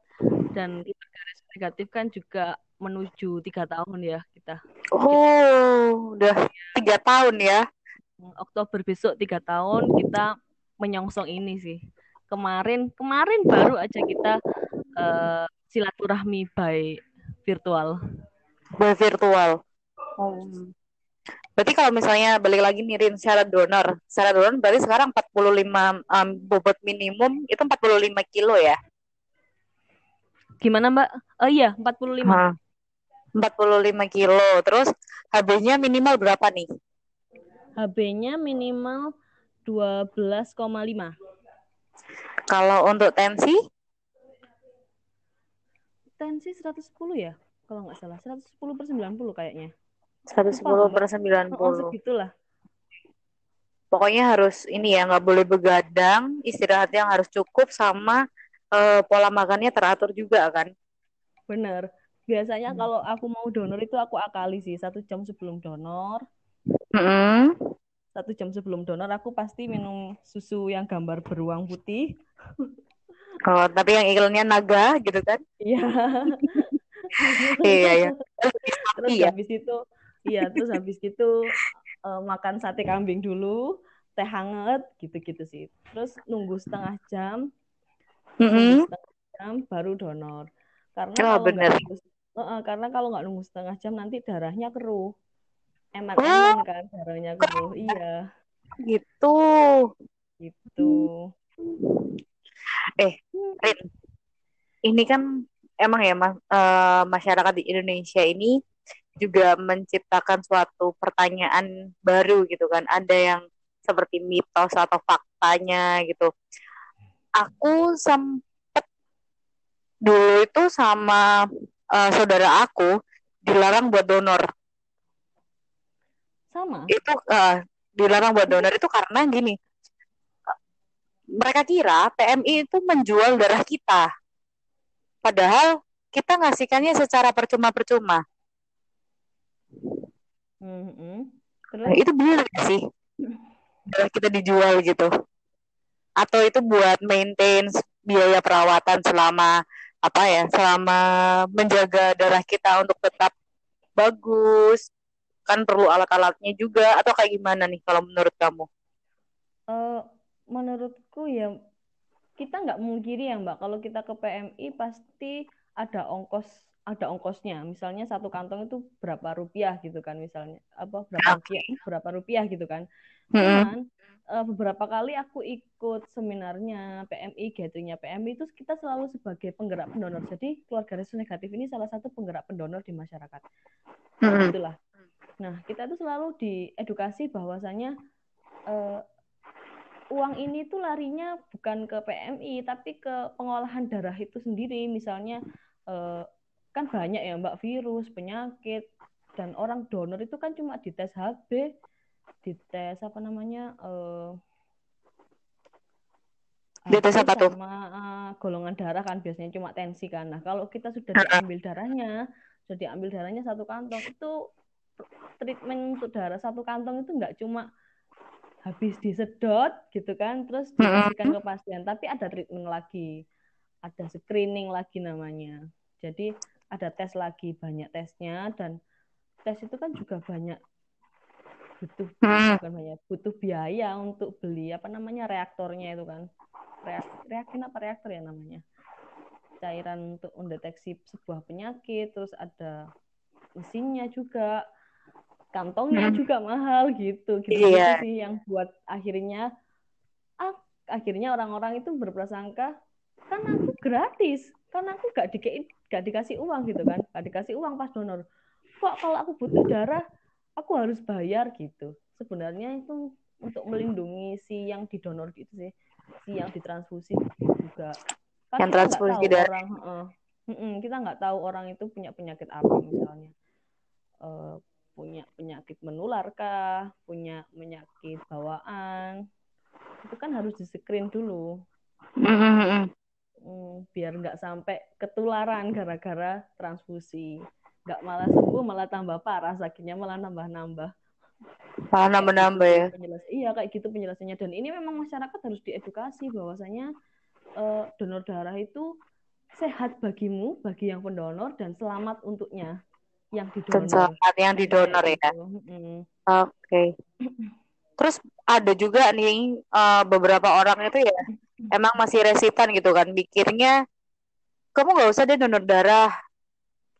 dan kita garis negatif kan juga menuju tiga tahun ya kita. Oh, udah tiga tahun ya? Oktober besok tiga tahun kita menyongsong ini sih. Kemarin kemarin baru aja kita uh, silaturahmi by virtual. By virtual. Oh. Berarti kalau misalnya balik lagi nirin syarat donor, syarat donor berarti sekarang 45 um, bobot minimum itu 45 kilo ya? Gimana Mbak? Oh iya, 45. Ha, 45 kilo. Terus HB-nya minimal berapa nih? HB-nya minimal 12,5. Kalau untuk tensi? Tensi 110 ya? Kalau nggak salah, 110 per 90 kayaknya. 110 per 90. Oh, segitulah. Pokoknya harus ini ya, nggak boleh begadang, istirahat yang harus cukup sama uh, pola makannya teratur juga kan. Bener. Biasanya hmm. kalau aku mau donor itu aku akali sih satu jam sebelum donor. Hmm. Satu jam sebelum donor aku pasti minum susu yang gambar beruang putih. Oh, tapi yang iklannya naga gitu kan? Iya. iya, iya. Terus ya. habis itu Iya, terus habis itu uh, makan sate kambing dulu, teh hangat gitu-gitu sih. Terus nunggu setengah jam, mm -hmm. setengah jam baru donor. Karena oh, kalau bener. Nunggu, uh, karena kalau nggak nunggu setengah jam nanti darahnya keruh. Oh. kan darahnya keruh. Iya. Gitu. Gitu. Eh, Rin, ini kan emang ya mas, uh, masyarakat di Indonesia ini juga menciptakan suatu pertanyaan baru gitu kan ada yang seperti mitos atau faktanya gitu aku sempet dulu itu sama uh, saudara aku dilarang buat donor sama itu uh, dilarang buat donor itu karena gini mereka kira PMI itu menjual darah kita padahal kita ngasihkannya secara percuma-percuma Mm-hmm. Nah, itu benar sih? Darah kita dijual gitu. Atau itu buat maintain biaya perawatan selama apa ya, selama menjaga darah kita untuk tetap bagus. Kan perlu alat-alatnya juga atau kayak gimana nih kalau menurut kamu? Uh, menurutku ya kita nggak mungkiri ya Mbak, kalau kita ke PMI pasti ada ongkos ada ongkosnya. Misalnya satu kantong itu berapa rupiah gitu kan misalnya. Apa berapa rupiah berapa rupiah gitu kan. Cuman uh, beberapa kali aku ikut seminarnya PMI, gatheringnya PMI itu kita selalu sebagai penggerak pendonor. Jadi keluarga resus negatif ini salah satu penggerak pendonor di masyarakat. Nah, itulah. Nah, kita itu selalu diedukasi bahwasanya uh, uang ini tuh larinya bukan ke PMI tapi ke pengolahan darah itu sendiri misalnya eh, kan banyak ya mbak virus penyakit dan orang donor itu kan cuma dites HB dites apa namanya eh, Dites apa tuh? sama uh, golongan darah kan biasanya cuma tensi kan. Nah, kalau kita sudah diambil darahnya, sudah diambil darahnya satu kantong itu treatment untuk darah satu kantong itu nggak cuma habis disedot gitu kan, terus dikasihkan ke pasien, tapi ada treatment lagi, ada screening lagi namanya. Jadi ada tes lagi, banyak tesnya dan tes itu kan juga banyak butuh bukan banyak butuh biaya untuk beli apa namanya reaktornya itu kan. Reak, apa reaktor ya namanya? Cairan untuk mendeteksi sebuah penyakit terus ada mesinnya juga kantongnya hmm. juga mahal gitu. Gitu, iya. sih yang buat akhirnya ah, akhirnya orang-orang itu berprasangka kan aku gratis kan aku gak, di, gak dikasih uang gitu kan. Gak dikasih uang pas donor. Kok kalau aku butuh darah aku harus bayar gitu. Sebenarnya itu untuk melindungi si yang didonor gitu sih. Si yang ditransfusi juga. Kan yang transfusi darah. orang uh, kita nggak tahu orang itu punya penyakit apa misalnya. Uh, punya penyakit menular kah punya penyakit bawaan itu kan harus di screen dulu mm, biar nggak sampai ketularan gara-gara transfusi. Nggak malah sembuh malah tambah parah sakitnya malah nambah-nambah. Malah nambah-nambah ya. iya kayak gitu penjelasannya. Dan ini memang masyarakat harus diedukasi bahwasanya uh, donor darah itu sehat bagimu bagi yang pendonor dan selamat untuknya yang didonor. Dan selamat yang didonor ya. Oke. Okay. Terus ada juga nih uh, beberapa orang itu ya emang masih resitan gitu kan mikirnya kamu nggak usah deh donor darah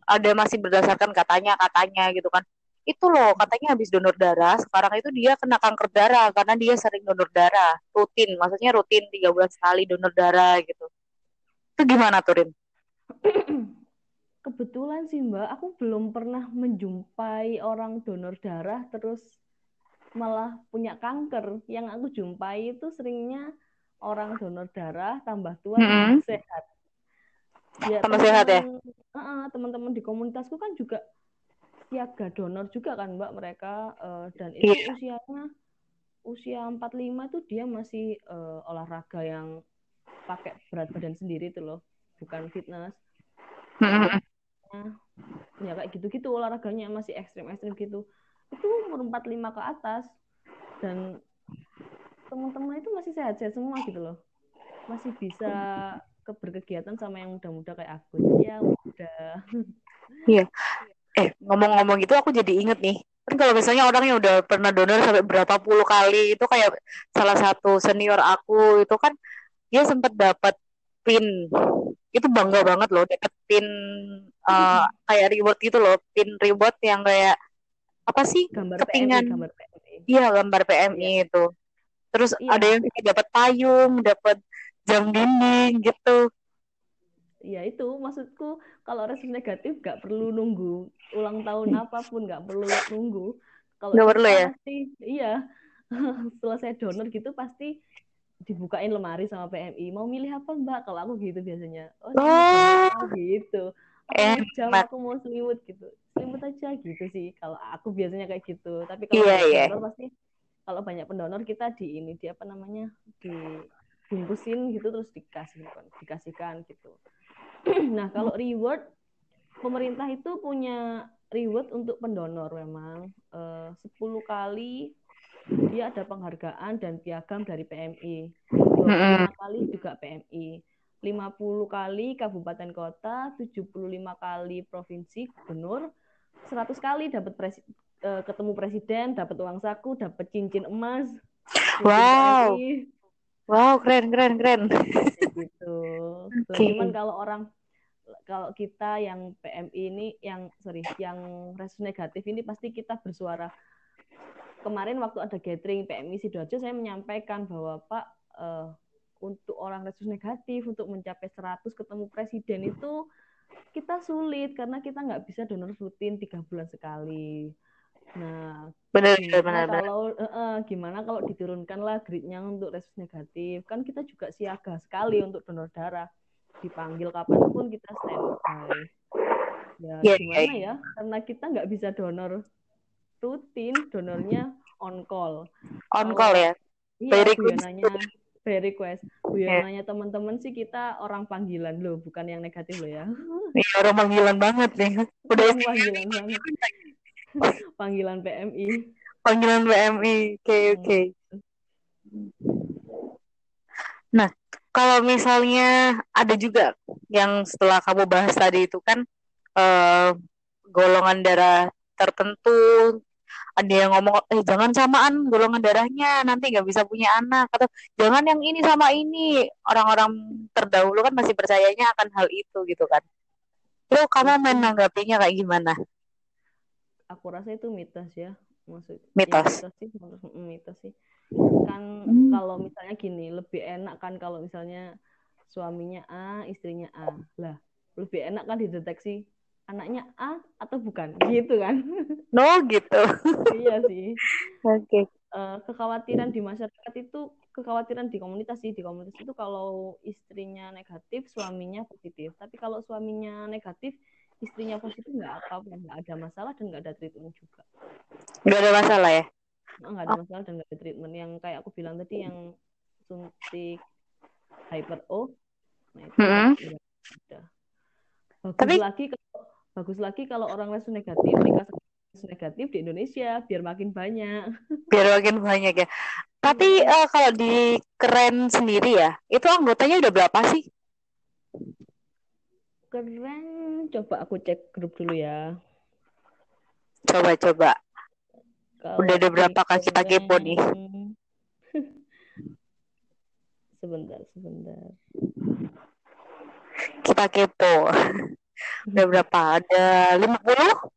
ada masih berdasarkan katanya katanya gitu kan itu loh katanya habis donor darah sekarang itu dia kena kanker darah karena dia sering donor darah rutin maksudnya rutin tiga bulan sekali donor darah gitu itu gimana Turin? Kebetulan sih Mbak, aku belum pernah menjumpai orang donor darah terus malah punya kanker. Yang aku jumpai itu seringnya orang donor darah tambah tua mm -hmm. sehat. Ya, tambah sehat ya? Teman-teman di komunitasku kan juga siaga donor juga kan Mbak mereka uh, dan itu yeah. usianya usia 45 itu dia masih uh, olahraga yang pakai berat badan sendiri itu loh, bukan fitness. Ya kayak gitu-gitu olahraganya masih ekstrim-ekstrim gitu. Itu umur 45 ke atas dan teman-teman itu masih sehat-sehat semua gitu loh. Masih bisa ke berkegiatan sama yang muda-muda kayak aku. Ya udah. Iya eh ngomong-ngomong gitu aku jadi inget nih kan kalau misalnya orang yang udah pernah donor sampai berapa puluh kali itu kayak salah satu senior aku itu kan dia sempat dapat pin. Itu bangga banget loh dapat pin uh, kayak reward gitu loh. Pin reward yang kayak apa sih? Gambar kepingan. iya gambar PMI iya. itu. Terus iya. ada yang dapat payung dapat jam dinding gitu. Ya itu maksudku kalau respon negatif gak perlu nunggu ulang tahun apa pun gak perlu nunggu. Kalau gak perlu ya? pasti iya selesai donor gitu pasti dibukain lemari sama PMI mau milih apa mbak? Kalau aku gitu biasanya. Oh, oh. gitu. Aku jam aku mau selimut gitu. Selimut aja gitu sih kalau aku biasanya kayak gitu. Tapi kalau yeah, yeah. donor pasti kalau banyak pendonor kita di ini di apa namanya di bungkusin gitu terus dikasih dikasihkan gitu. Nah, kalau reward pemerintah itu punya reward untuk pendonor memang eh, uh, 10 kali dia ada penghargaan dan piagam dari PMI. 25 kali juga PMI. 50 kali kabupaten kota, 75 kali provinsi gubernur, 100 kali dapat presi, uh, ketemu presiden, dapat uang saku, dapat cincin emas. Wow. Wow, keren keren keren. Gitu. Okay. Cuman kalau orang kalau kita yang PMI ini yang sorry yang respon negatif ini pasti kita bersuara kemarin waktu ada gathering PMI sidoarjo saya menyampaikan bahwa Pak uh, untuk orang respon negatif untuk mencapai 100 ketemu presiden itu kita sulit karena kita nggak bisa donor rutin tiga bulan sekali Nah, benar gimana benar benar. kalau eh, eh, gimana kalau diturunkanlah grade-nya untuk resus negatif? Kan kita juga siaga sekali untuk donor darah. Dipanggil kapan pun kita standby. Ya, iya, gimana ya? Karena kita nggak bisa donor rutin, donornya on call. On Kalau- call ya. Iya, By Bu request. By Iya. Yonanya teman-teman sih kita orang panggilan loh, bukan yang negatif loh ya. Iya, orang panggilan banget nih. Udah Orang panggilan banget. Panggilan PMI. panggilan PMI. Oke, Hmm. oke. Nah, kalau misalnya ada juga yang setelah kamu bahas tadi itu kan eh, golongan darah tertentu, ada yang ngomong, eh jangan samaan golongan darahnya, nanti nggak bisa punya anak, atau jangan yang ini sama ini. Orang-orang terdahulu kan masih percayanya akan hal itu gitu kan. Itu kamu menanggapinya kayak gimana? Aku rasa itu mitos ya. Maksud ya Mitos. mitos sih, mm, mitos sih. Kan Hmm. kalau misalnya gini, lebih enak kan kalau misalnya suaminya A, istrinya A. Lah, lebih enak kan dideteksi anaknya A atau bukan gitu kan. No gitu. iya sih. Oke. Eh, kekhawatiran di masyarakat itu kekhawatiran di komunitas sih di komunitas itu kalau istrinya negatif suaminya positif tapi kalau suaminya negatif istrinya positif nggak apa-apa nggak ada masalah dan nggak ada treatment juga Nggak ada masalah ya? Nah, nggak ada masalah dan nggak ada treatment yang kayak aku bilang tadi yang suntik hyper O nah itu ada bagus Tapi- lagi kalau bagus lagi kalau orang resus negatif dikasih resus negatif di Indonesia biar makin banyak Biar makin banyak ya. Tapi eh, kalau di keren sendiri ya, itu anggotanya udah berapa sih? keren coba aku cek grup dulu ya Coba-coba. Kalau Udah ada berapa kak kita kepo nih? Sebentar sebentar Kita kepo. Udah berapa? Ada 50?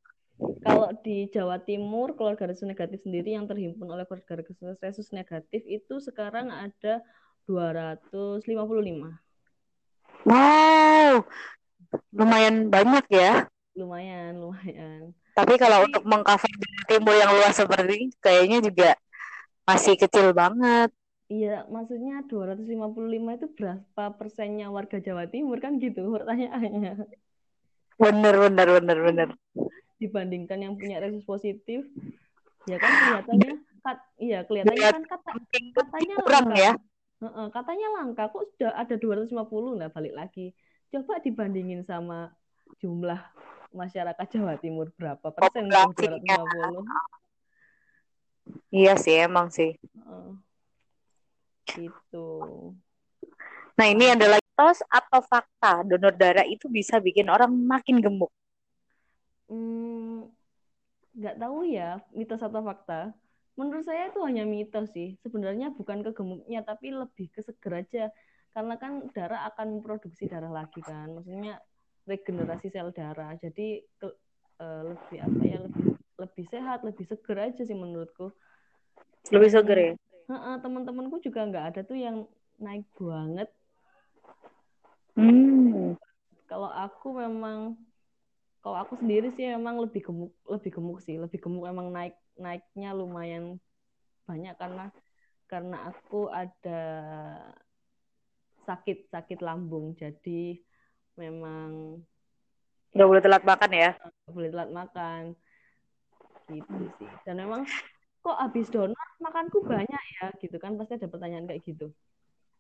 Kalau di Jawa Timur, keluarga resus negatif sendiri yang terhimpun oleh keluarga resus negatif itu sekarang ada 255. Wow. Lumayan banyak ya. Lumayan, lumayan. Tapi kalau untuk mengcover Jawa Timur yang luas seperti ini, kayaknya juga masih kecil banget. Iya, maksudnya 255 itu berapa persennya warga Jawa Timur kan gitu pertanyaannya. Bener, bener, bener, bener. Dibandingkan yang punya resus positif, ya kan kelihatannya kat, iya kelihatannya kan kata, katanya Kurang langka. ya. Katanya langka kok sudah ada 250 nah balik lagi coba dibandingin sama jumlah masyarakat Jawa Timur berapa persen Populasinya. 250 Iya sih, emang sih. Heeh. gitu Nah, ini adalah mitos atau fakta donor darah itu bisa bikin orang makin gemuk. Hmm, nggak tahu ya mitos atau fakta. Menurut saya itu hanya mitos sih. Sebenarnya bukan ke gemuknya tapi lebih ke seger aja. Karena kan darah akan memproduksi darah lagi kan. Maksudnya regenerasi sel darah. Jadi ke- eh, lebih apa ya lebih lebih sehat lebih seger aja sih menurutku. Lebih seger ya? Teman-temanku juga nggak ada tuh yang naik banget Hmm. kalau aku memang kalau aku sendiri sih memang lebih gemuk lebih gemuk sih lebih gemuk memang naik naiknya lumayan banyak karena karena aku ada sakit sakit lambung jadi memang Nggak boleh telat makan ya? nggak boleh telat makan gitu sih dan memang kok habis donor makanku banyak ya gitu kan pasti ada pertanyaan kayak gitu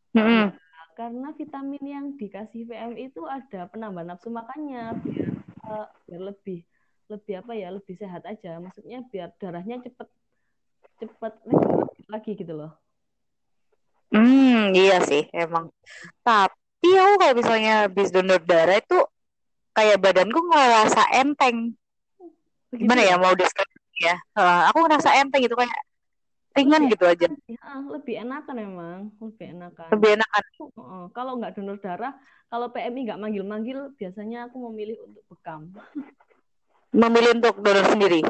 Hmm. Karena vitamin yang dikasih PMI itu ada penambah nafsu makannya biar eh, biar lebih lebih apa ya lebih sehat aja maksudnya biar darahnya cepet cepet lagi gitu loh Hmm, iya sih, emang. Tapi aku kalau misalnya habis donor darah itu kayak badanku ngerasa enteng. Begitu Gimana ya mau deskripsi ya? Eh, aku ngerasa enteng gitu kayak ringan gitu aja. Ya, lebih enakan memang lebih enakan Lebih enakan. Heeh, kalau nggak donor darah kalau PMI nggak manggil-manggil biasanya aku memilih untuk bekam Memilih untuk donor sendiri.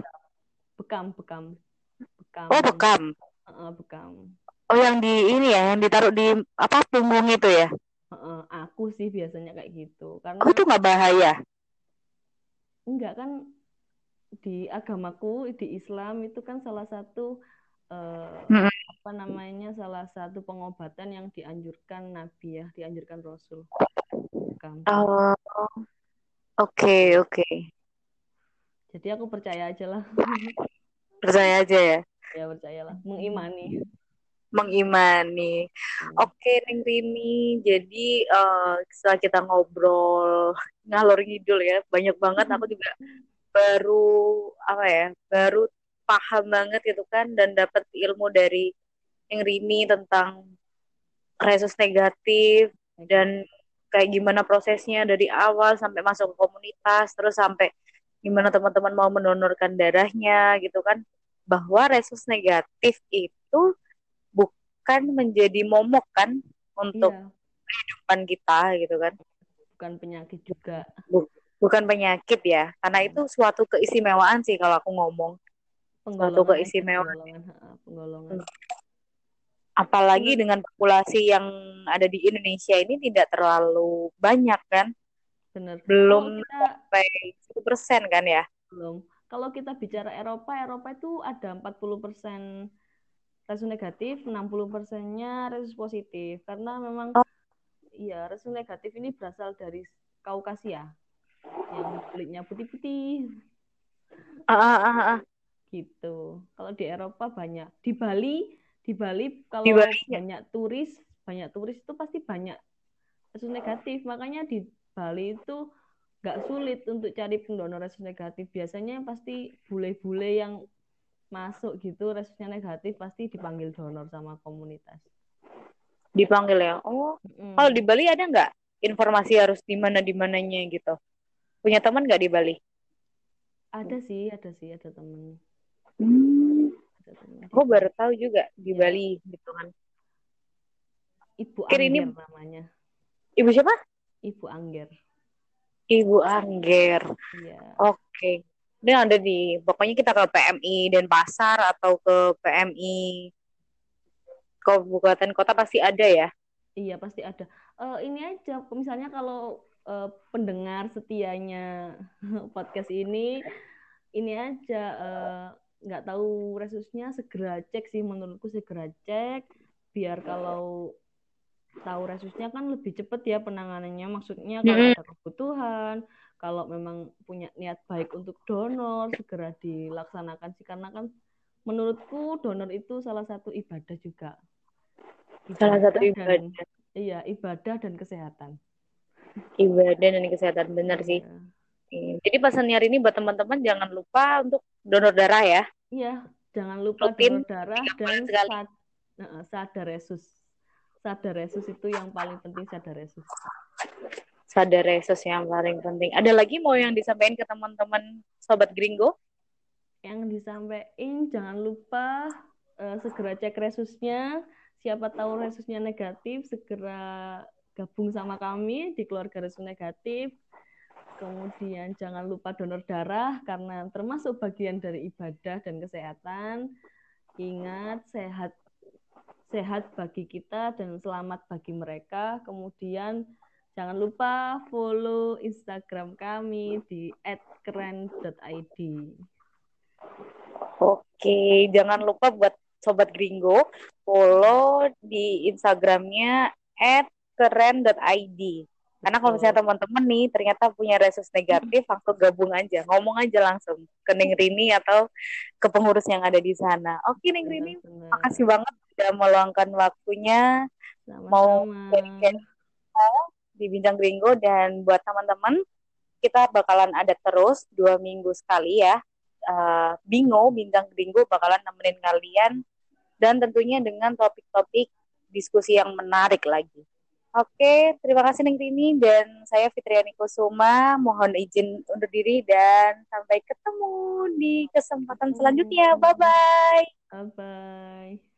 bekam bekam bekam Oh, bekam. Heeh, bekam Oh, yang di ini ya, yang ditaruh di apa punggung itu ya? Heeh, aku sih biasanya kayak gitu karena Oh, itu nggak bahaya. enggak kan di agamaku di Islam itu kan salah satu uh, apa namanya salah satu pengobatan yang dianjurkan Nabi ya, dianjurkan Rasul. Oh, oke oke. Jadi aku percaya aja lah. Percaya aja ya. ya percayalah, mengimani. Mengimani. Hmm. Oke, Neng Rini. Jadi uh, setelah kita ngobrol ngalor ngidul ya, banyak banget aku juga baru apa ya, baru paham banget gitu kan dan dapat ilmu dari Neng Rini tentang resus negatif dan kayak gimana prosesnya dari awal sampai masuk ke komunitas terus sampai gimana teman-teman mau mendonorkan darahnya gitu kan. Bahwa resus negatif itu bukan menjadi momok kan untuk Iya, kehidupan kita gitu kan. Bukan penyakit juga. bukan penyakit ya karena itu suatu keistimewaan sih kalau aku ngomong Penggolongan aja, keistimewaan. penggolongan, penggolongan. apalagi Bener. dengan populasi yang ada di Indonesia ini tidak terlalu banyak kan Bener. belum sampai 10% kan ya belum. Kalau kita bicara Eropa, Eropa itu ada 40% resus negatif, 60%-nya resus positif. Karena memang Oh. iya, resus negatif ini berasal dari Kaukasia yang kulitnya putih-putih ah, ah, ah, ah. Gitu. Kalau di Eropa banyak. Di Bali, di Bali kalau Di Bali, ya. banyak turis, banyak turis itu pasti banyak resus negatif. Makanya di Bali itu nggak sulit untuk cari pendonor resus negatif. Biasanya pasti bule-bule yang masuk gitu resusnya negatif pasti dipanggil donor sama komunitas. dipanggil ya oh Mm. kalau di Bali ada nggak informasi harus di mana di mananya gitu punya teman nggak di Bali ada sih, ada sih, ada temen, hmm, aku baru tahu juga di Ya. Bali gitu kan Ibu Kira ini- Angger namanya. ibu siapa Ibu Angger. Ibu Angger Iya. Oke. Ini ada di, pokoknya kita ke PMI Denpasar atau ke PMI kabupaten kota pasti ada ya. Iya pasti ada. Eh, ini aja, misalnya kalau eh, pendengar setianya podcast ini, ini aja eh, nggak tahu resusnya segera cek sih menurutku segera cek biar kalau tahu resusnya kan lebih cepet ya penanganannya. Maksudnya kalau ada kebutuhan, kalau memang punya niat baik untuk donor segera dilaksanakan sih karena kan menurutku donor itu salah satu ibadah juga. Salah satu dan- ibadah, Iya, ibadah dan kesehatan. ibadah dan kesehatan benar sih. Iya. Jadi pesannya hari ini buat teman-teman jangan lupa untuk donor darah ya. Iya, jangan lupa Rutin, donor darah dan sad, Heeh, sadar resus. Sadar resus itu yang paling penting sadar resus. Sadar resus yang paling penting. Ada lagi mau yang disampaikan ke teman-teman sobat Gringo? Yang disampaikan jangan lupa eh, segera cek resusnya. Siapa tahu resusnya negatif, segera gabung sama kami di keluarga resus negatif. Kemudian jangan lupa donor darah karena termasuk bagian dari ibadah dan kesehatan. Ingat sehat sehat bagi kita dan selamat bagi mereka. Kemudian jangan lupa follow Instagram kami di @keren.id. Oke, jangan lupa buat sobat Gringo follow di Instagramnya @keren.id. Karena kalau misalnya teman-teman nih ternyata punya resus negatif, langsung gabung aja, ngomong aja langsung ke Neng Rini atau ke pengurus yang ada di sana. Oke, Neng Rini, Benar-benar. makasih banget sudah meluangkan waktunya mau Sama-sama. sharing-sharing di Bincang Gringo dan buat teman-teman kita bakalan ada terus dua minggu sekali ya. Eh, Bingo, Bincang Gringo bakalan nemenin kalian dan tentunya dengan topik-topik diskusi yang menarik lagi. Oke, terima kasih Neng Rini dan saya Fitriani Kusuma. Mohon izin undur diri dan sampai ketemu di kesempatan selanjutnya. Bye-bye. Bye-bye.